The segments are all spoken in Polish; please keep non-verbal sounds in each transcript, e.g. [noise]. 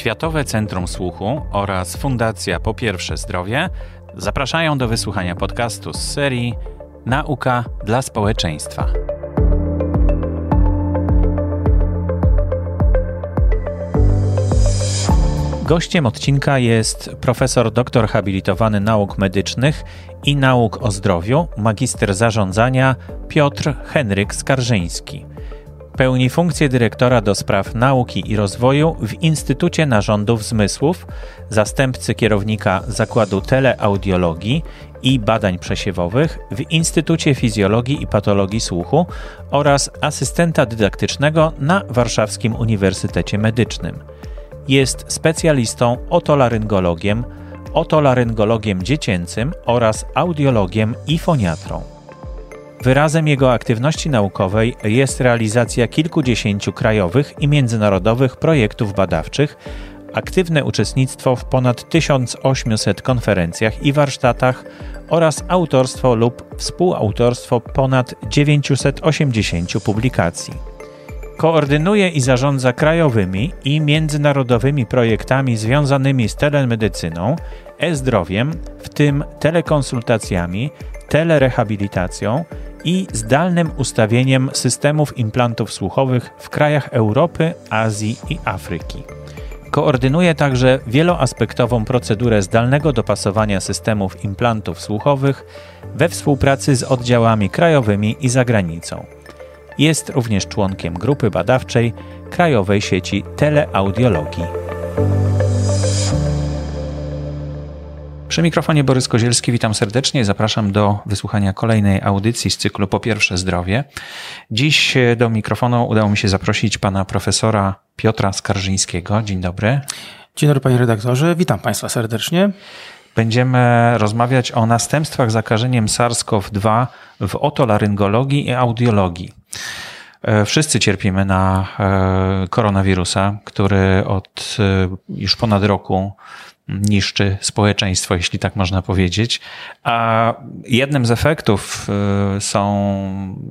Światowe Centrum Słuchu oraz Fundacja Po Pierwsze Zdrowie zapraszają do wysłuchania podcastu z serii Nauka dla społeczeństwa. Gościem odcinka jest profesor doktor habilitowany nauk medycznych i nauk o zdrowiu, magister zarządzania Piotr Henryk Skarżyński. Pełni funkcję dyrektora do spraw nauki i rozwoju w Instytucie Narządów Zmysłów, zastępcy kierownika Zakładu Teleaudiologii i Badań Przesiewowych w Instytucie Fizjologii i Patologii Słuchu oraz asystenta dydaktycznego na Warszawskim Uniwersytecie Medycznym. Jest specjalistą otolaryngologiem, otolaryngologiem dziecięcym oraz audiologiem i foniatrą. Wyrazem jego aktywności naukowej jest realizacja kilkudziesięciu krajowych i międzynarodowych projektów badawczych, aktywne uczestnictwo w ponad 1800 konferencjach i warsztatach oraz autorstwo lub współautorstwo ponad 980 publikacji. Koordynuje i zarządza krajowymi i międzynarodowymi projektami związanymi z telemedycyną, e-zdrowiem, w tym telekonsultacjami, telerehabilitacją i zdalnym ustawieniem systemów implantów słuchowych w krajach Europy, Azji i Afryki. Koordynuje także wieloaspektową procedurę zdalnego dopasowania systemów implantów słuchowych we współpracy z oddziałami krajowymi i zagranicą. Jest również członkiem grupy badawczej Krajowej Sieci Teleaudiologii. Przy mikrofonie Borys Kozielski, witam serdecznie. Zapraszam do wysłuchania kolejnej audycji z cyklu Po pierwsze zdrowie. Dziś do mikrofonu udało mi się zaprosić pana profesora Piotra Skarżyńskiego. Dzień dobry. Dzień dobry panie redaktorze, witam państwa serdecznie. Będziemy rozmawiać o następstwach zakażeniem SARS-CoV-2 w otolaryngologii i audiologii. Wszyscy cierpimy na e, koronawirusa, który od e, już ponad roku niszczy społeczeństwo, jeśli tak można powiedzieć. A jednym z efektów y, są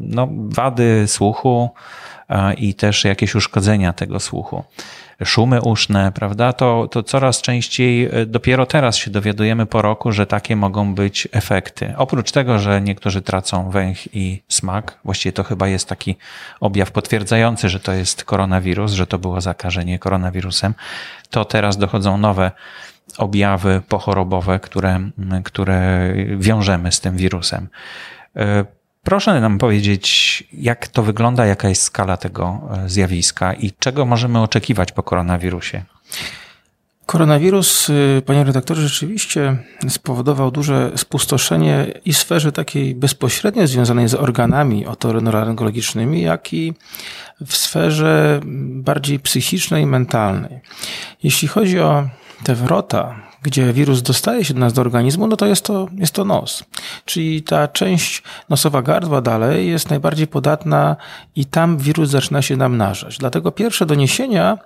no, wady słuchu i też jakieś uszkodzenia tego słuchu. Szumy uszne, prawda? To, to coraz częściej, y, dopiero teraz się dowiadujemy po roku, że takie mogą być efekty. Oprócz tego, że niektórzy tracą węch i smak, właściwie to chyba jest taki objaw potwierdzający, że to jest koronawirus, że to było zakażenie koronawirusem, to teraz dochodzą nowe objawy pochorobowe, które, które wiążemy z tym wirusem. E, proszę nam powiedzieć, jak to wygląda, jaka jest skala tego e, zjawiska i czego możemy oczekiwać po koronawirusie? Koronawirus, y, panie redaktorze, rzeczywiście spowodował duże spustoszenie i sferze takiej bezpośrednio związanej z organami otorynologicznymi, jak i w sferze bardziej psychicznej mentalnej. Jeśli chodzi o te wrota, gdzie wirus dostaje się do nas do organizmu, no to jest to, jest to nos. Czyli ta część nosowa gardła dalej jest najbardziej podatna i tam wirus zaczyna się namnażać. Dlatego pierwsze doniesienia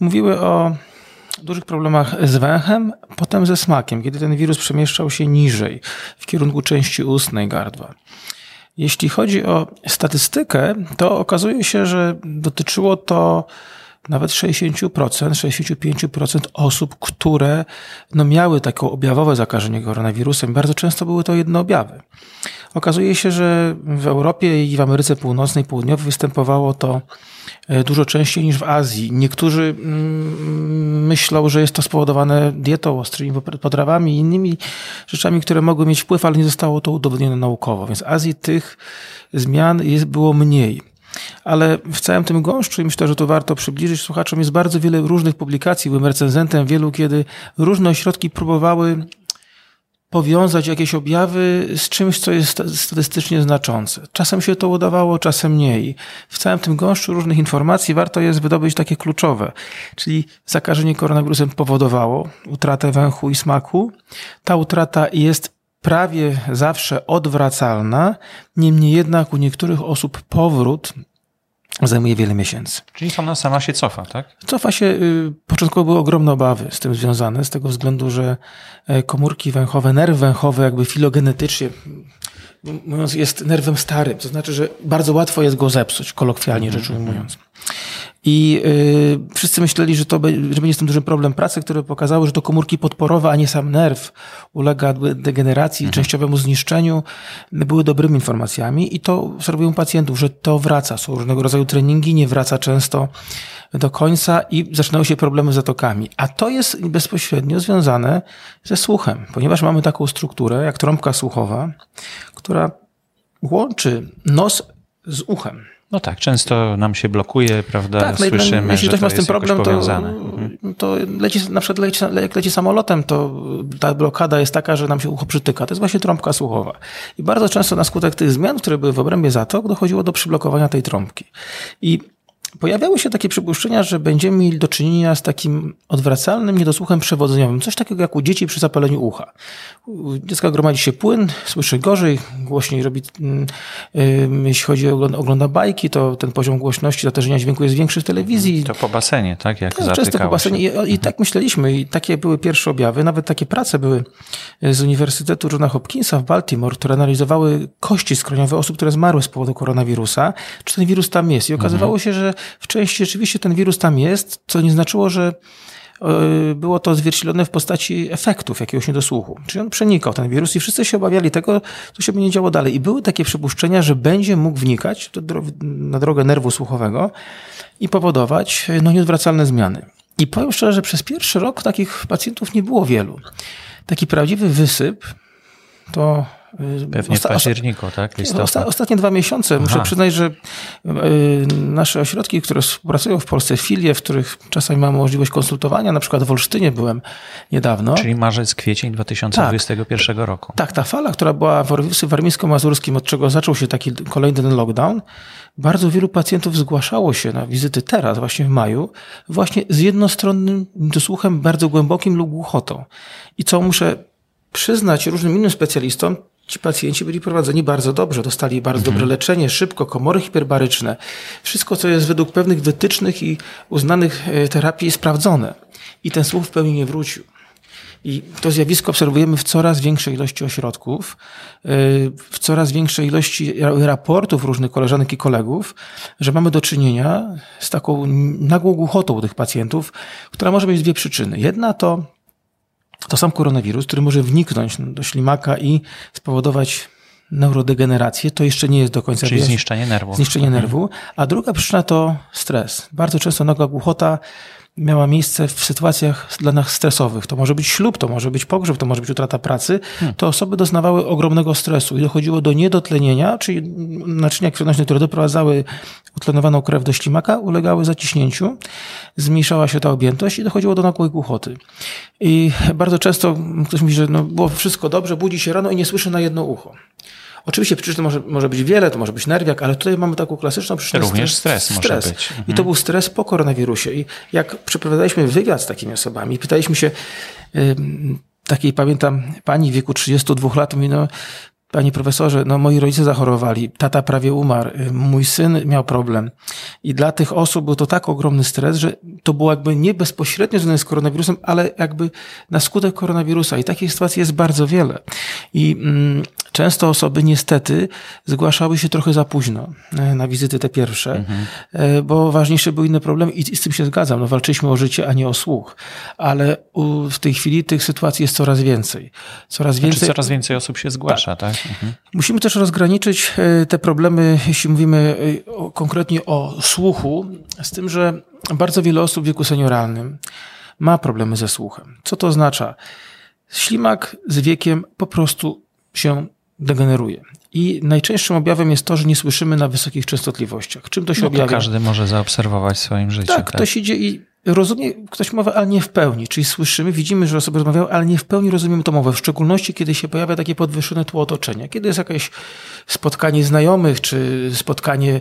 mówiły o dużych problemach z węchem, potem ze smakiem, kiedy ten wirus przemieszczał się niżej, w kierunku części ustnej gardła. Jeśli chodzi o statystykę, to okazuje się, że dotyczyło to nawet 60%, 65% osób, które no, miały takie objawowe zakażenie koronawirusem, bardzo często były to jednoobjawy. Okazuje się, że w Europie i w Ameryce Północnej, Południowej występowało to e, dużo częściej niż w Azji. Niektórzy mm, myślą, że jest to spowodowane dietą, ostrymi potrawami i innymi rzeczami, które mogły mieć wpływ, ale nie zostało to udowodnione naukowo. Więc w Azji tych zmian jest, było mniej. Ale w całym tym gąszczu, i myślę, że to warto przybliżyć słuchaczom, jest bardzo wiele różnych publikacji. Byłem recenzentem wielu, kiedy różne ośrodki próbowały powiązać jakieś objawy z czymś, co jest statystycznie znaczące. Czasem się to udawało, czasem mniej. W całym tym gąszczu różnych informacji warto jest wydobyć takie kluczowe, czyli zakażenie koronawirusem powodowało utratę węchu i smaku. Ta utrata jest prawie zawsze odwracalna, niemniej jednak u niektórych osób powrót zajmuje wiele miesięcy. Czyli ona sama się cofa, tak? Cofa się. Y, początkowo były ogromne obawy z tym związane, z tego względu, że e, komórki węchowe, nerw węchowy jakby filogenetycznie mówiąc, jest nerwem starym, to znaczy, że bardzo łatwo jest go zepsuć, kolokwialnie rzecz ujmując. I y, wszyscy myśleli, że to że będzie z tym duży problem pracy, które pokazały, że to komórki podporowe, a nie sam nerw ulega degeneracji, mhm. częściowemu zniszczeniu, były dobrymi informacjami i to obserwują pacjentów, że to wraca. Są różnego rodzaju treningi, nie wraca często do końca i zaczynają się problemy z zatokami. A to jest bezpośrednio związane ze słuchem, ponieważ mamy taką strukturę jak trąbka słuchowa, która łączy nos z uchem. No tak, często nam się blokuje, prawda? Tak, no Słyszymy, jeśli ktoś ma z tym problem, to, mhm. to leci, na przykład leci, jak leci samolotem, to ta blokada jest taka, że nam się ucho przytyka. To jest właśnie trąbka słuchowa. I bardzo często na skutek tych zmian, które były w obrębie zatok, dochodziło do przyblokowania tej trąbki. I Pojawiały się takie przypuszczenia, że będziemy mieli do czynienia z takim odwracalnym niedosłuchem przewodzeniowym. Coś takiego jak u dzieci przy zapaleniu ucha. U dziecka gromadzi się płyn, słyszy gorzej, głośniej robi, yy, jeśli chodzi o ogląda bajki, to ten poziom głośności, zatężenia dźwięku jest większy w telewizji. To po basenie, tak? Jak tak, często po basenie. I, I, mhm. tak myśleliśmy i takie były pierwsze objawy. Nawet takie prace były z Uniwersytetu Johna Hopkinsa w Baltimore, które analizowały kości skroniowe osób, które zmarły z powodu koronawirusa. Czy ten wirus tam jest? I okazywało mhm. się, że w części rzeczywiście ten wirus tam jest, co nie znaczyło, że e, było to zwierciedlone w postaci efektów jakiegoś niedosłuchu. Czyli on przenikał ten wirus i wszyscy się obawiali tego, co się będzie działo dalej. I były takie przypuszczenia, że będzie mógł wnikać na drogę nerwu słuchowego i powodować no, nieodwracalne zmiany. I powiem szczerze, że przez pierwszy rok takich pacjentów nie było wielu. Taki prawdziwy wysyp to Pewnie w październiku, tak? Osta ostatnie dwa miesiące. Aha. Muszę przyznać, że y, nasze ośrodki, które współpracują w Polsce, filie, w których czasami mamy możliwość konsultowania, na przykład w Olsztynie byłem niedawno. Czyli marzec, kwiecień 2021 tak, roku. Tak, ta fala, która była w warmińsko-mazurskim, od czego zaczął się taki kolejny lockdown, bardzo wielu pacjentów zgłaszało się na wizyty teraz, właśnie w maju, właśnie z jednostronnym dosłuchem bardzo głębokim lub głuchotą. I co muszę przyznać różnym innym specjalistom, ci pacjenci byli prowadzeni bardzo dobrze, dostali bardzo mhm. dobre leczenie, szybko, komory hiperbaryczne. Wszystko, co jest według pewnych wytycznych i uznanych e, terapii sprawdzone. I ten słuch w pełni nie wrócił. I to zjawisko obserwujemy w coraz większej ilości ośrodków, e, w coraz większej ilości raportów różnych koleżanek i kolegów, że mamy do czynienia z taką nagłą głuchotą tych pacjentów, która może mieć dwie przyczyny. Jedna to to sam koronawirus, który może wniknąć do ślimaka i spowodować neurodegenerację, to jeszcze nie jest do końca Czyli zniszczenie nerwu. Zniszczenie mhm. nerwu. A druga przyczyna to stres. Bardzo często nagła głuchota miała miejsce w sytuacjach dla nas stresowych. To może być ślub, to może być pogrzeb, to może być utrata pracy. Hmm. To osoby doznawały ogromnego stresu i dochodziło do niedotlenienia, czyli naczynia krwionośne, które doprowadzały utlenowaną krew do ślimaka, ulegały zaciśnięciu, zmniejszała się ta objętość i dochodziło do nagłej głuchoty. I bardzo często ktoś mówi, że no, było wszystko dobrze, budzi się rano i nie słyszy na jedno ucho. Oczywiście przyczyn może, może być wiele, to może być nerwiak, ale tutaj mamy taką klasyczną przyczynę. Również stres, stres może być. Mhm. I to był stres po koronawirusie. I jak przeprowadzaliśmy wywiad z takimi osobami, pytaliśmy się, takiej pamiętam pani w wieku 32 lat, mówi, no Panie profesorze, no moi rodzice zachorowali, tata prawie umarł, mój syn miał problem. I dla tych osób był to tak ogromny stres, że to było jakby nie bezpośrednio związane z koronawirusem, ale jakby na skutek koronawirusa. I takich sytuacji jest bardzo wiele. I mm, Często osoby niestety zgłaszały się trochę za późno e, na wizyty te pierwsze, mhm. E, bo ważniejsze były inne problemy i z tym się zgadzam. No, walczyliśmy o życie, a nie o słuch. Ale w tej chwili tych sytuacji jest coraz więcej. Coraz znaczy, więcej, coraz więcej osób się zgłasza, tak? tak? Mhm. Musimy też rozgraniczyć e, te problemy, jeśli mówimy konkretnie o słuchu, z tym, że bardzo wiele osób w wieku senioralnym ma problemy ze słuchem. Co to oznacza? Ślimak z wiekiem po prostu się degeneruje. I najczęstszym objawem jest to, że nie słyszymy na wysokich częstotliwościach. Czym to się no to objawia? każdy może zaobserwować w swoim życiu. Tak, tak, ktoś idzie i rozumie ktoś mowę, ale nie w pełni. Czyli słyszymy, widzimy, że osoby rozmawiają, ale nie w pełni rozumiemy tę mowę. W szczególności, kiedy się pojawia takie podwyższone tło otoczenia. Kiedy jest jakieś spotkanie znajomych, czy spotkanie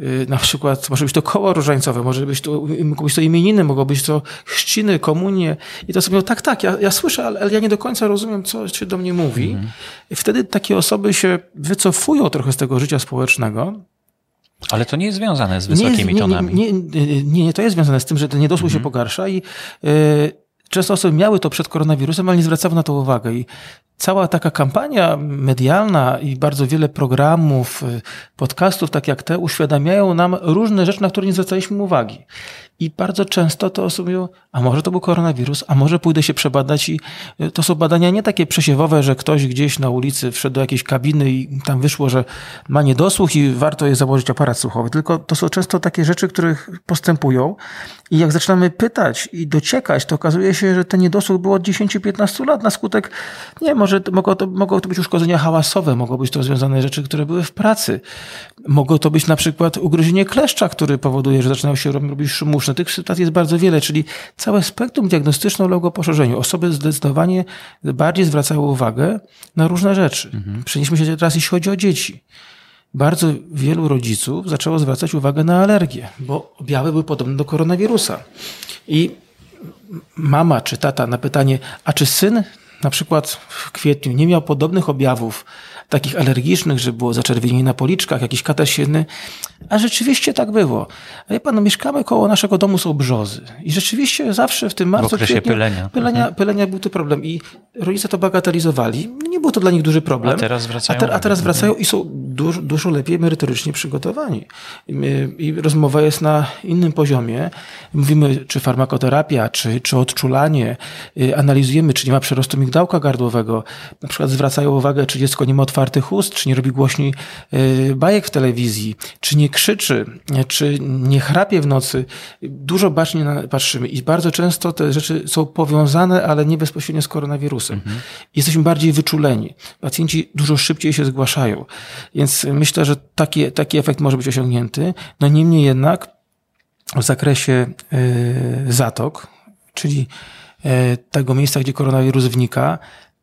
y, na przykład, może być to koło różańcowe, może być to, mogą być to imieniny, mogą być to chrzciny, komunie. I to sobie, no tak, tak, ja, ja słyszę, ale, ale, ja nie do końca rozumiem, co się do mnie mówi. Mhm. Wtedy takie osoby się wycofują trochę z tego życia społecznego, ale to nie jest związane z wysokimi nie, tonami. Nie, nie, nie, to jest związane z tym, że ten niedosłuch mhm. się pogarsza i y, często osoby miały to przed koronawirusem, ale nie zwracały na to uwagę. I cała taka kampania medialna i bardzo wiele programów, y, podcastów, tak jak te, uświadamiają nam różne rzeczy, na które nie zwracaliśmy uwagi. I bardzo często to osoby mówią, a może to był koronawirus, a może pójdę się przebadać i y, to są badania nie takie przesiewowe, że ktoś gdzieś na ulicy wszedł do jakiejś kabiny i tam wyszło, że ma niedosłuch i warto jest założyć aparat słuchowy. Tylko to są często takie rzeczy, których postępują i jak zaczynamy pytać i dociekać, to okazuje się, że ten niedosłuch był od 10-15 lat na skutek, nie, może mogło, to, mogło to być uszkodzenia hałasowe, mogło być to związane rzeczy, które były w pracy. Mogło to być na przykład ugryzienie kleszcza, który powoduje, że zaczynają się robić szumuszne. Tych sytuacji jest bardzo wiele, czyli całe spektrum diagnostyczne uległo poszerzeniu. Osoby zdecydowanie bardziej zwracały uwagę na różne rzeczy. Mhm. Przenieśmy się teraz, jeśli chodzi o dzieci bardzo wielu rodziców zaczęło zwracać uwagę na alergię, bo objawy były podobne do koronawirusa. I mama czy tata na pytanie, a czy syn na przykład w kwietniu nie miał podobnych objawów takich alergicznych, że było zaczerwienienie na policzkach, jakiś katar siedny. A rzeczywiście tak było. Ale pan, no, mieszkamy koło naszego domu są brzozy. I rzeczywiście zawsze w tym marcu, w okresie kwietniu, pylenia. Pylenia, mhm. pylenia był to problem. I rodzice to bagatelizowali. Nie był to dla nich duży problem. A teraz wracają. A, te, a teraz wracają i są dużo, dużo lepiej merytorycznie przygotowani. I, I, rozmowa jest na innym poziomie. Mówimy, czy farmakoterapia, czy, czy odczulanie. Y, analizujemy, czy nie ma przerostu migdałka gardłowego. Na przykład zwracają uwagę, czy dziecko nie ma otwartych ust, czy nie robi głośniej y, bajek w telewizji, czy nie krzyczy, czy nie chrapie w nocy. Dużo bacznie patrzymy i bardzo często te rzeczy są powiązane, ale nie bezpośrednio z koronawirusem. Mhm. Jesteśmy bardziej wyczuleni. Pacjenci dużo szybciej się zgłaszają. Więc myślę, że taki, taki efekt może być osiągnięty. No niemniej jednak w zakresie y, zatok, czyli y, tego miejsca, gdzie koronawirus wnika,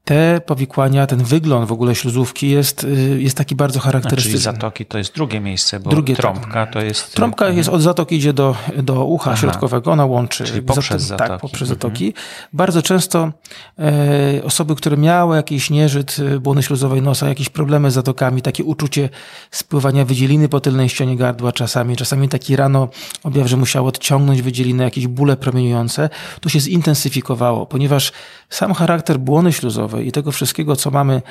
te powikłania, ten wygląd w ogóle śluzówki jest, y, jest taki bardzo charakterystyczny. Czyli zatoki to jest drugie miejsce, bo drugie, trąbka to jest... Trąbka mhm. jest od zatoki idzie do, do ucha Aha. środkowego, ona łączy... Czyli poprzez zatoki. Tak, zatoki. Tak, poprzez zatoki. Mhm. Bardzo często e, osoby, które miały jakiś nieżyt e, błony śluzowej nosa, jakieś problemy z zatokami, takie uczucie spływania wydzieliny po tylnej ścianie gardła czasami, czasami taki rano objaw, że musiało odciągnąć wydzieliny, jakieś bóle promieniujące, to się zintensyfikowało, ponieważ sam charakter błony śluzowej i tego wszystkiego, co mamy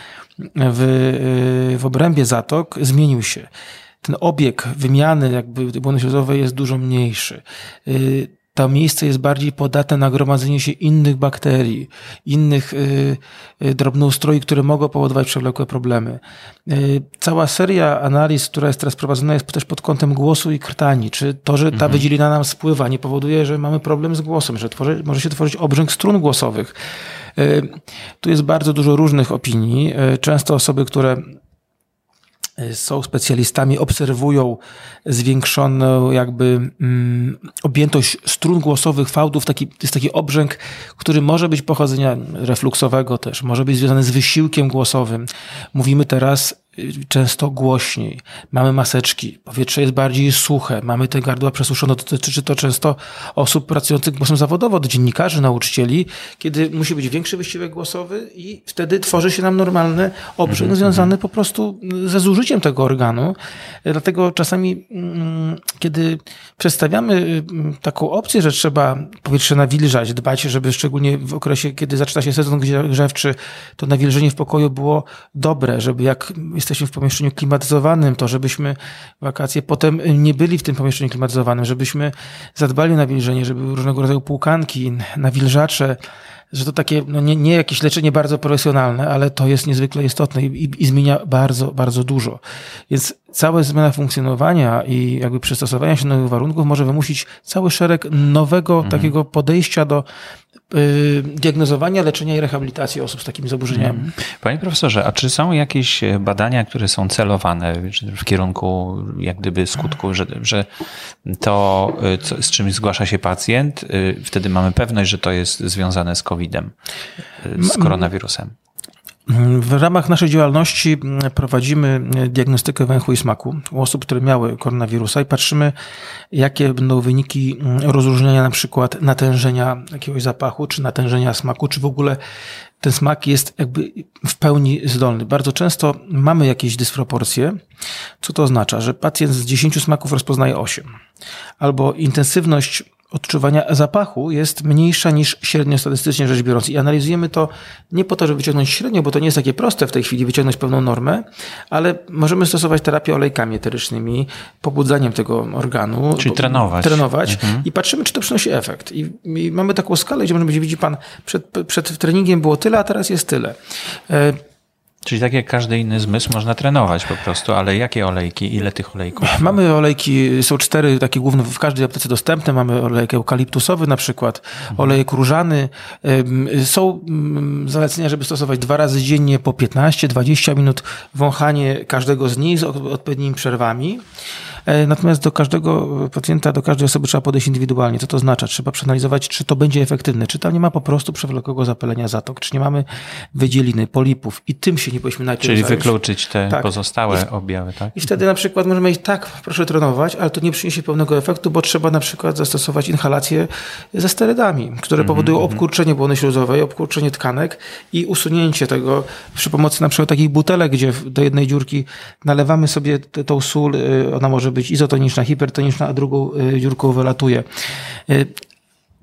w, w obrębie zatok, zmienił się. Ten obieg wymiany jakby błony śluzowej jest dużo mniejszy to miejsce jest bardziej podatne na gromadzenie się innych bakterii, innych y, y, drobnoustroi, które mogą powodować przewlekłe problemy. Y, cała seria analiz, która jest teraz prowadzona, jest też pod kątem głosu i krtani. Czy to, że ta mhm. wydzielina nam spływa, nie powoduje, że mamy problem z głosem, że tworzy, może się tworzyć obrzęk strun głosowych. Y, tu jest bardzo dużo różnych opinii. Y, często osoby, które są specjalistami, obserwują zwiększoną jakby mm, objętość strun głosowych, fałdów. Taki, to jest taki obrzęk, który może być pochodzenia refluksowego też, może być związany z wysiłkiem głosowym. Mówimy teraz często głośniej. Mamy maseczki, powietrze jest bardziej suche, mamy te gardła przesuszone. Dotyczy to często osób pracujących głosem zawodowo, do dziennikarzy, nauczycieli, kiedy musi być większy wysiłek głosowy i wtedy tworzy się nam normalny obrzęk mm -hmm. związany po prostu ze zużyciem tego organu. Dlatego czasami, mm, kiedy przedstawiamy mm, taką opcję, że trzeba powietrze nawilżać, dbać, żeby szczególnie w okresie, kiedy zaczyna się sezon grzewczy, to nawilżenie w pokoju było dobre, żeby jak jesteśmy w pomieszczeniu klimatyzowanym, to żebyśmy wakacje potem nie byli w tym pomieszczeniu klimatyzowanym, żebyśmy zadbali o nawilżenie, żeby były różnego rodzaju półkanki, nawilżacze, że to takie, no nie, nie jakieś leczenie bardzo profesjonalne, ale to jest niezwykle istotne i, i, i zmienia bardzo, bardzo dużo. Więc cała zmiana funkcjonowania i jakby przystosowania się do nowych warunków może wymusić cały szereg nowego mhm. takiego podejścia do y, diagnozowania, leczenia i rehabilitacji osób z takimi zaburzeniami. Mhm. Panie profesorze, a czy są jakieś badania, które są celowane w kierunku jak gdyby skutku, że, że to, y, co, z czymś zgłasza się pacjent, y, wtedy mamy pewność, że to jest związane z COVID-em, z koronawirusem? W ramach naszej działalności prowadzimy diagnostykę węchu i smaku u osób, które miały koronawirusa i patrzymy, jakie będą wyniki rozróżnienia na przykład natężenia jakiegoś zapachu, czy natężenia smaku, czy w ogóle ten smak jest jakby w pełni zdolny. Bardzo często mamy jakieś dysproporcje. Co to oznacza? Że pacjent z 10 smaków rozpoznaje 8. Albo intensywność odczuwania zapachu jest mniejsza niż średnio statystycznie rzecz biorąc. I analizujemy to nie po to, żeby wyciągnąć średnio, bo to nie jest takie proste w tej chwili wyciągnąć pewną normę, ale możemy stosować terapię olejkami eterycznymi, pobudzaniem tego organu. Czyli trenować. Trenować mhm. i patrzymy, czy to przynosi efekt. I, I, mamy taką skalę, gdzie możemy powiedzieć, widzi pan, przed, przed treningiem było tyle, a teraz jest tyle. Czyli tak jak każdy inny zmysł można trenować po prostu, ale jakie olejki, ile tych olejków? [laughs] Mamy olejki, są cztery takie główne w każdej aptece dostępne. Mamy olejek eukaliptusowy na przykład, mhm. olejek różany. Są mm, zalecenia, żeby stosować dwa razy dziennie po 15-20 minut wąchanie każdego z nich z odpowiednimi przerwami. E, natomiast do każdego pacjenta, do każdej osoby trzeba podejść indywidualnie. Co to oznacza? Trzeba przeanalizować, czy to będzie efektywne, czy tam nie ma po prostu przewlekłego zapalenia zatok, czy nie mamy wydzieliny, polipów i tym się nie powinniśmy najpierw Czyli zająć. wykluczyć te tak. pozostałe objawy, tak? I wtedy na przykład możemy ich tak, proszę trenować, ale to nie przyniesie pełnego efektu, bo trzeba na przykład zastosować inhalację ze sterydami, które mm -hmm, powodują mm -hmm. obkurczenie błony śluzowej, obkurczenie tkanek i usunięcie tego przy pomocy na przykład takich butelek, gdzie do jednej dziurki nalewamy sobie tą sól, y, ona może być izotoniczna, hipertoniczna, a drugą y, dziurką wylatuje.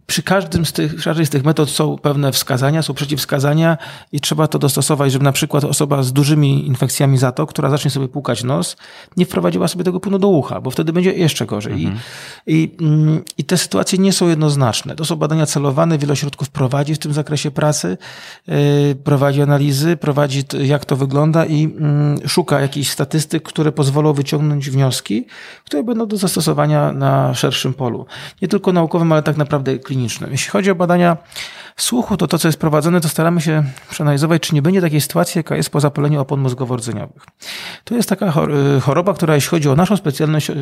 Y, przy każdym z tych, każdej z tych metod są pewne wskazania, są przeciwwskazania i trzeba to dostosować, żeby na przykład osoba z dużymi infekcjami zatok, która zacznie sobie płukać nos, nie wprowadziła sobie tego płynu do ucha, bo wtedy będzie jeszcze gorzej. Mhm. I, i, mm, I te sytuacje nie są jednoznaczne. To są badania celowane, wiele ośrodków prowadzi w tym zakresie pracy, yy, prowadzi analizy, prowadzi jak to wygląda i yy, szuka jakichś statystyk, które pozwolą wyciągnąć wnioski, które będą do zastosowania na szerszym polu. Nie tylko naukowym, ale tak naprawdę klinicznym Jeśli chodzi o badania słuchu, to to, co jest prowadzone, to staramy się przeanalizować, czy nie będzie takiej sytuacji, jaka jest po zapaleniu opon mózgowo-rdzeniowych. To jest taka y, choroba, która jeśli chodzi o naszą specjalność, y,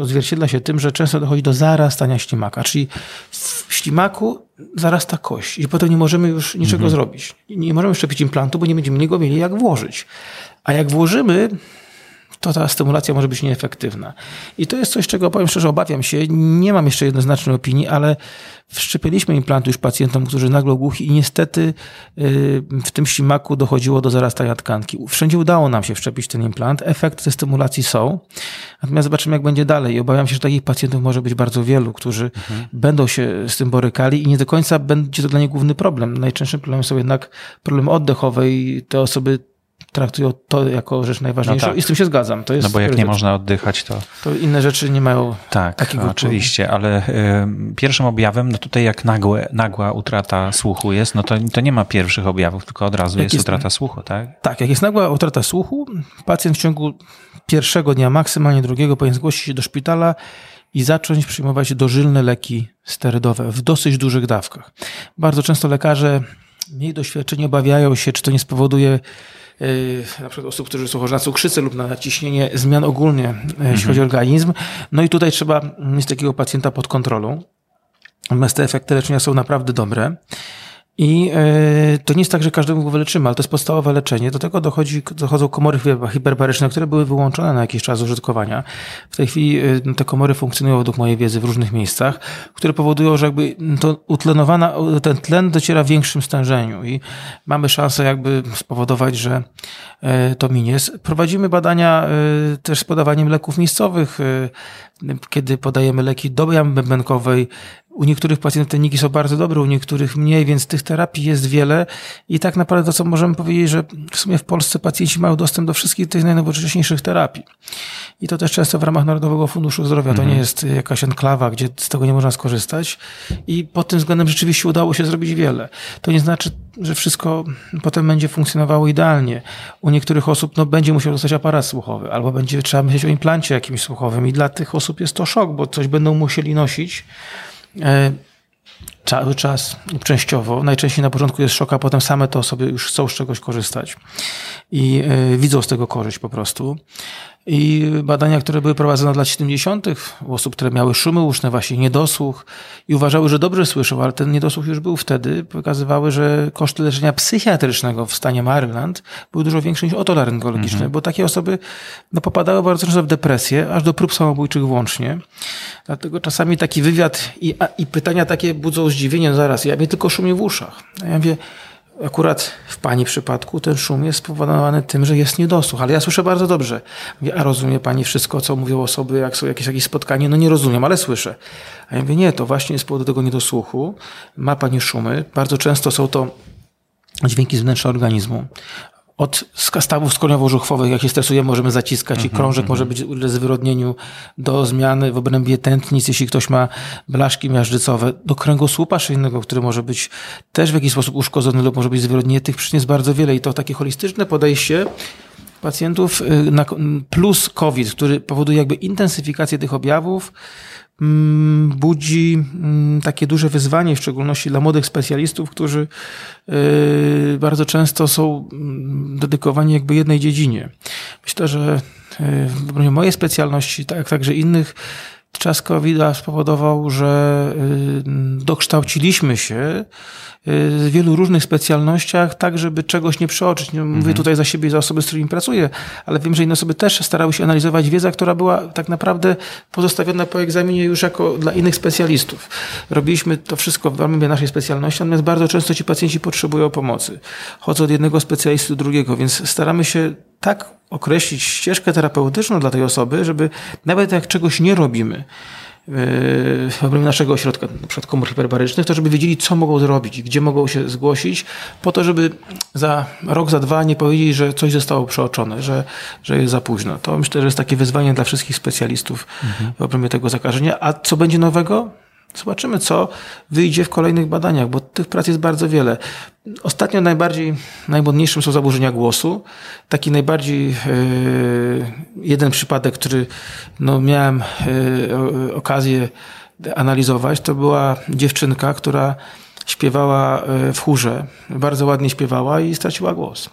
odzwierciedla się tym, że często dochodzi do zarastania ślimaka, czyli w ślimaku zarasta kość i potem nie możemy już niczego mhm. zrobić. Nie możemy szczepić implantu, bo nie będziemy niego mieli jak włożyć. A jak włożymy, to ta stymulacja może być nieefektywna. I to jest coś, czego powiem szczerze, obawiam się. Nie mam jeszcze jednoznacznej opinii, ale wszczepiliśmy implanty już pacjentom, którzy nagle głuchi i niestety y, w tym ślimaku dochodziło do zarastania tkanki. Wszędzie udało nam się wszczepić ten implant. Efekty tej stymulacji są. Natomiast zobaczymy, jak będzie dalej. I obawiam się, że takich pacjentów może być bardzo wielu, którzy mhm. będą się z tym borykali i nie do końca będzie to dla nich główny problem. Najczęstszym problemem są jednak problemy oddechowe i te osoby traktują to jako rzecz najważniejszą no tak. i z tym się zgadzam. To jest no bo jak nie można oddychać, to... To inne rzeczy nie mają tak, takiego oczywiście, ale y, pierwszym objawem, no tutaj jak nagłe, nagła utrata słuchu jest, no to, to nie ma pierwszych objawów, tylko od razu jest, jest, utrata słuchu, tak? Tak, jak jest nagła utrata słuchu, pacjent w ciągu pierwszego dnia, maksymalnie drugiego, powinien zgłosić się do szpitala i zacząć przyjmować dożylne leki sterydowe w dosyć dużych dawkach. Bardzo często lekarze mniej doświadczeni obawiają się, czy to nie spowoduje Y, na przykład osób, którzy są chorzy na cukrzycę lub na naciśnienie, zmian ogólnie, mhm. jeśli chodzi o organizm. No i tutaj trzeba mieć takiego pacjenta pod kontrolą. Natomiast te efekty leczenia są naprawdę dobre. I e, to nie jest tak, że każdemu go wyleczymy, ale to jest podstawowe leczenie. Do tego dochodzi, dochodzą komory hiperbaryczne, które były wyłączone na jakiś czas użytkowania. W tej chwili e, te komory funkcjonują według mojej wiedzy w różnych miejscach, które powodują, że jakby to utlenowana, ten tlen dociera w większym stężeniu i mamy szansę jakby spowodować, że e, to minie. Prowadzimy badania też z podawaniem leków miejscowych, kiedy podajemy leki do jamy bębenkowej, u niektórych pacjentów te niki są bardzo dobre, u niektórych mniej, więc tych terapii jest wiele i tak naprawdę to, co możemy powiedzieć, że w sumie w Polsce pacjenci mają dostęp do wszystkich tych najnowocześniejszych terapii. I to też często w ramach Narodowego Funduszu Zdrowia. To nie mhm. jest jakaś enklawa, gdzie z tego nie można skorzystać. I pod tym względem rzeczywiście udało się zrobić wiele. To nie znaczy, że wszystko potem będzie funkcjonowało idealnie. U niektórych osób no, będzie musiał dostać aparat słuchowy, albo będzie trzeba myśleć o implancie jakimś słuchowym i dla tych osób jest to szok, bo coś będą musieli nosić cały czas częściowo. Najczęściej na początku jest szok, a potem same te osoby już chcą z czegoś korzystać i e, widzą z tego korzyść po prostu. I badania, które były prowadzone od lat 70. u osób, które miały szumy uszne, właśnie niedosłuch i uważały, że dobrze słyszą, ale ten niedosłuch już był wtedy, pokazywały, że koszty leczenia psychiatrycznego w stanie Maryland były dużo większe niż otolaryngologiczne, mhm. bo takie osoby no, popadały bardzo często w depresję, aż do prób samobójczych włącznie. Dlatego czasami taki wywiad i, a, i pytania takie budzą zdziwienie, zaraz, ja mnie tylko szumie w uszach. Ja mówię, akurat w Pani przypadku ten szum jest spowodowany tym, że jest niedosłuch, ale ja słyszę bardzo dobrze. Mówię, a rozumie Pani wszystko, co mówią osoby, jak są jakieś, jakieś spotkanie? No nie rozumiem, ale słyszę. A ja mówię, nie, to właśnie jest powodu tego niedosłuchu. Ma Pani szumy. Bardzo często są to dźwięki z wnętrza organizmu od stawów skroniowo-żuchwowych, jak się stresujemy, możemy zaciskać mm -hmm, i mhm, krążek mm -hmm. może być uległ zwyrodnieniu do zmiany w obrębie tętnic, jeśli ktoś ma blaszki miażdżycowe, do kręgosłupa szyjnego, który może być też w jakiś sposób uszkodzony lub może być zwyrodnienie. Tych przyczyn jest bardzo wiele i to takie holistyczne podejście pacjentów y, plus COVID, który powoduje jakby intensyfikację tych objawów, budzi mm, takie duże wyzwanie, w szczególności dla młodych specjalistów, którzy y, bardzo często są mm, dedykowani jakby jednej dziedzinie. Myślę, że y, w mojej specjalności, tak także innych, czas covid spowodował, że y, dokształciliśmy się w wielu różnych specjalnościach, tak żeby czegoś nie przeoczyć. Mówię mhm. tutaj za siebie i za osoby, z którymi pracuję, ale wiem, że inne osoby też starały się analizować wiedzę, która była tak naprawdę pozostawiona po egzaminie już jako dla innych specjalistów. Robiliśmy to wszystko w ramach naszej specjalności, natomiast bardzo często ci pacjenci potrzebują pomocy. Chodzą od jednego specjalisty do drugiego, więc staramy się tak określić ścieżkę terapeutyczną dla tej osoby, żeby nawet jak czegoś nie robimy, w obrębie naszego ośrodka, na przykład komór hiperbarycznych, to żeby wiedzieli, co mogą zrobić gdzie mogą się zgłosić, po to, żeby za rok, za dwa nie powiedzieli, że coś zostało przeoczone, że, że jest za późno. To myślę, że jest takie wyzwanie dla wszystkich specjalistów mhm. w obrębie tego zakażenia. A co będzie nowego? Zobaczymy, co wyjdzie w kolejnych badaniach, bo tych prac jest bardzo wiele. Ostatnio najbardziej, najmodniejszym są zaburzenia głosu. Taki najbardziej yy, jeden przypadek, który no, miałem yy, okazję analizować, to była dziewczynka, która śpiewała w chórze, bardzo ładnie śpiewała i straciła głos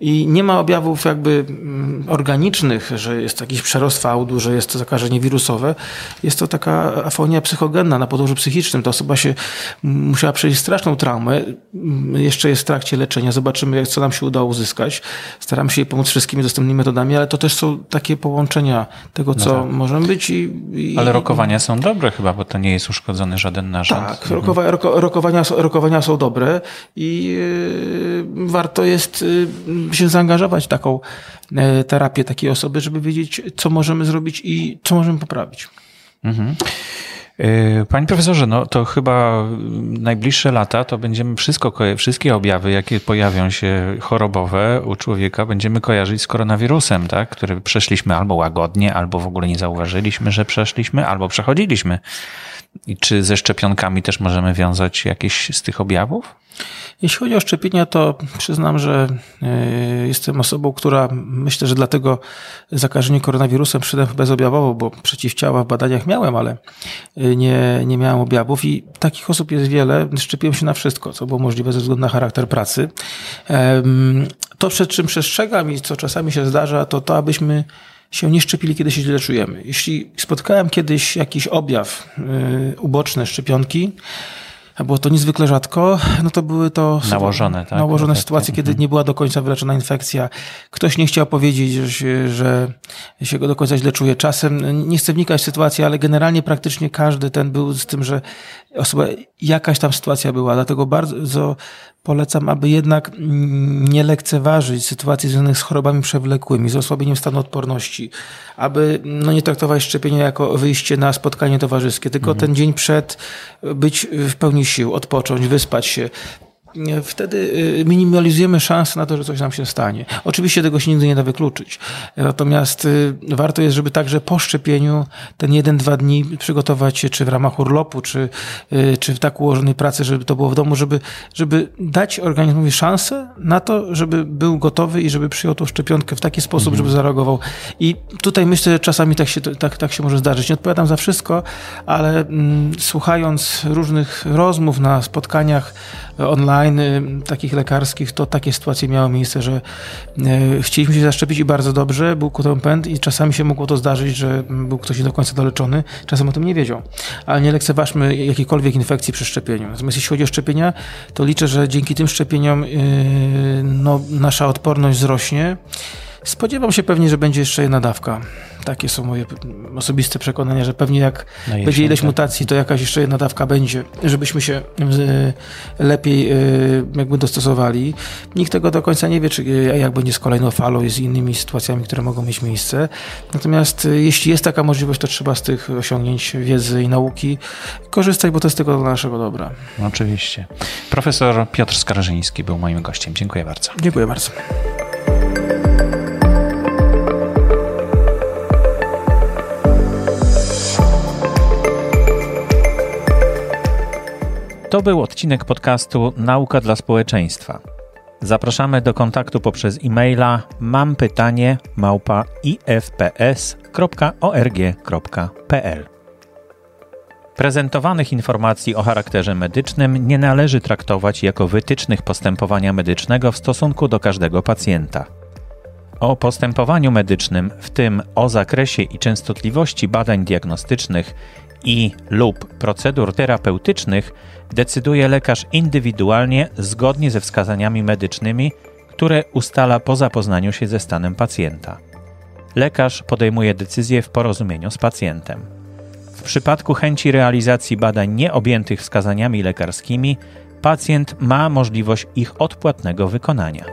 i nie ma objawów jakby mm, organicznych, że jest jakiś przerost fałdu, że jest to zakażenie wirusowe. Jest to taka afonia psychogenna na podłożu psychicznym. Ta osoba się musiała przejść straszną traumę. Mm, jeszcze jest w trakcie leczenia. Zobaczymy, co nam się udało uzyskać. Staramy się jej pomóc wszystkimi dostępnymi metodami, ale to też są takie połączenia tego, co no tak. możemy być. I, i, ale rokowania są dobre chyba, bo to nie jest uszkodzony żaden narząd. Tak, mhm. rokowa, roko, rokowania, rokowania są dobre i yy, warto jest yy, się zaangażować w taką e, terapię takiej osoby, żeby wiedzieć, co możemy zrobić i co możemy poprawić. Mhm. E, panie profesorze, no to chyba najbliższe lata to będziemy wszystko, wszystkie objawy, jakie pojawią się chorobowe u człowieka, będziemy kojarzyć z koronawirusem, tak? który przeszliśmy albo łagodnie, albo w ogóle nie zauważyliśmy, że przeszliśmy, albo przechodziliśmy. I czy ze szczepionkami też możemy wiązać jakieś z tych objawów? Jeśli chodzi o szczepienia, to przyznam, że e, jestem osobą, która myślę, że dlatego zakażenie koronawirusem przyszedłem bezobjawowo, bo przeciwciała w badaniach miałem, ale e, nie, nie miałem objawów i takich osób jest wiele. Szczepiłem się na wszystko, co było możliwe ze względu na charakter pracy. To, przed czym przestrzegam i co czasami się zdarza, to to, abyśmy się nie szczepili, kiedy się źle czujemy. Jeśli spotkałem kiedyś jakiś objaw e, uboczny szczepionki, a było to niezwykle rzadko, no to były to nałożone, tak? nałożone sytuacje, kiedy mhm. nie była do końca wyleczona infekcja. Ktoś nie chciał powiedzieć, że się, że się go do końca źle czuje. Czasem nie chcę wnikać w sytuację, ale generalnie praktycznie każdy ten był z tym, że osoba, jakaś tam sytuacja była. Dlatego bardzo polecam, aby jednak nie lekceważyć sytuacji związanych z chorobami przewlekłymi, z osłabieniem stanu odporności, aby no, nie traktować szczepienia jako wyjście na spotkanie towarzyskie, tylko mhm. ten dzień przed być w pełni sił, odpocząć, wyspać się, wtedy y, minimalizujemy szanse na to, że coś nam się stanie. Oczywiście tego się nigdy nie da wykluczyć. Natomiast y, warto jest, żeby także po szczepieniu ten jeden, dwa dni przygotować się, czy w ramach urlopu, czy, y, czy w tak ułożonej pracy, żeby to było w domu, żeby, żeby dać organizmowi szansę na to, żeby był gotowy i żeby przyjął tą szczepionkę w taki sposób, mhm. żeby zareagował. I tutaj myślę, że czasami tak się, tak, tak się może zdarzyć. Nie odpowiadam za wszystko, ale mm, słuchając różnych rozmów na spotkaniach online, takich lekarskich, to takie sytuacje miały miejsce, że e, chcieliśmy się zaszczepić i bardzo dobrze, był ku temu pęd i czasami się mogło to zdarzyć, że był ktoś nie do końca doleczony, czasem o tym nie wiedział. Ale nie lekceważmy jakiejkolwiek infekcji przy szczepieniu. Natomiast jeśli chodzi o szczepienia, to liczę, że dzięki tym szczepieniom e, no, nasza odporność wzrośnie Spodziewam się pewnie, że będzie jeszcze jedna dawka. Takie są moje osobiste przekonania, że pewnie jak no będzie ileś tak. mutacji, to jakaś jeszcze jedna dawka będzie, żebyśmy się y, lepiej y, jakby dostosowali. Nikt tego do końca nie wie, czy y, jak będzie z kolejną falą i z innymi sytuacjami, które mogą mieć miejsce. Natomiast jeśli jest taka możliwość, to trzeba z tych osiągnięć wiedzy i nauki korzystać, bo to jest tylko dla naszego dobra. Oczywiście. Profesor Piotr Skarżyński był moim gościem. Dziękuję bardzo. Dziękuję bardzo. To był odcinek podcastu Nauka dla społeczeństwa. Zapraszamy do kontaktu poprzez e-maila mam pytanie małpa ifps.org.pl. Prezentowanych informacji o charakterze medycznym nie należy traktować jako wytycznych postępowania medycznego w stosunku do każdego pacjenta. O postępowaniu medycznym, w tym o zakresie i częstotliwości badań diagnostycznych i lub procedur terapeutycznych decyduje lekarz indywidualnie zgodnie ze wskazaniami medycznymi, które ustala po zapoznaniu się ze stanem pacjenta. Lekarz podejmuje decyzję w porozumieniu z pacjentem. W przypadku chęci realizacji badań nieobjętych wskazaniami lekarskimi, pacjent ma możliwość ich odpłatnego wykonania.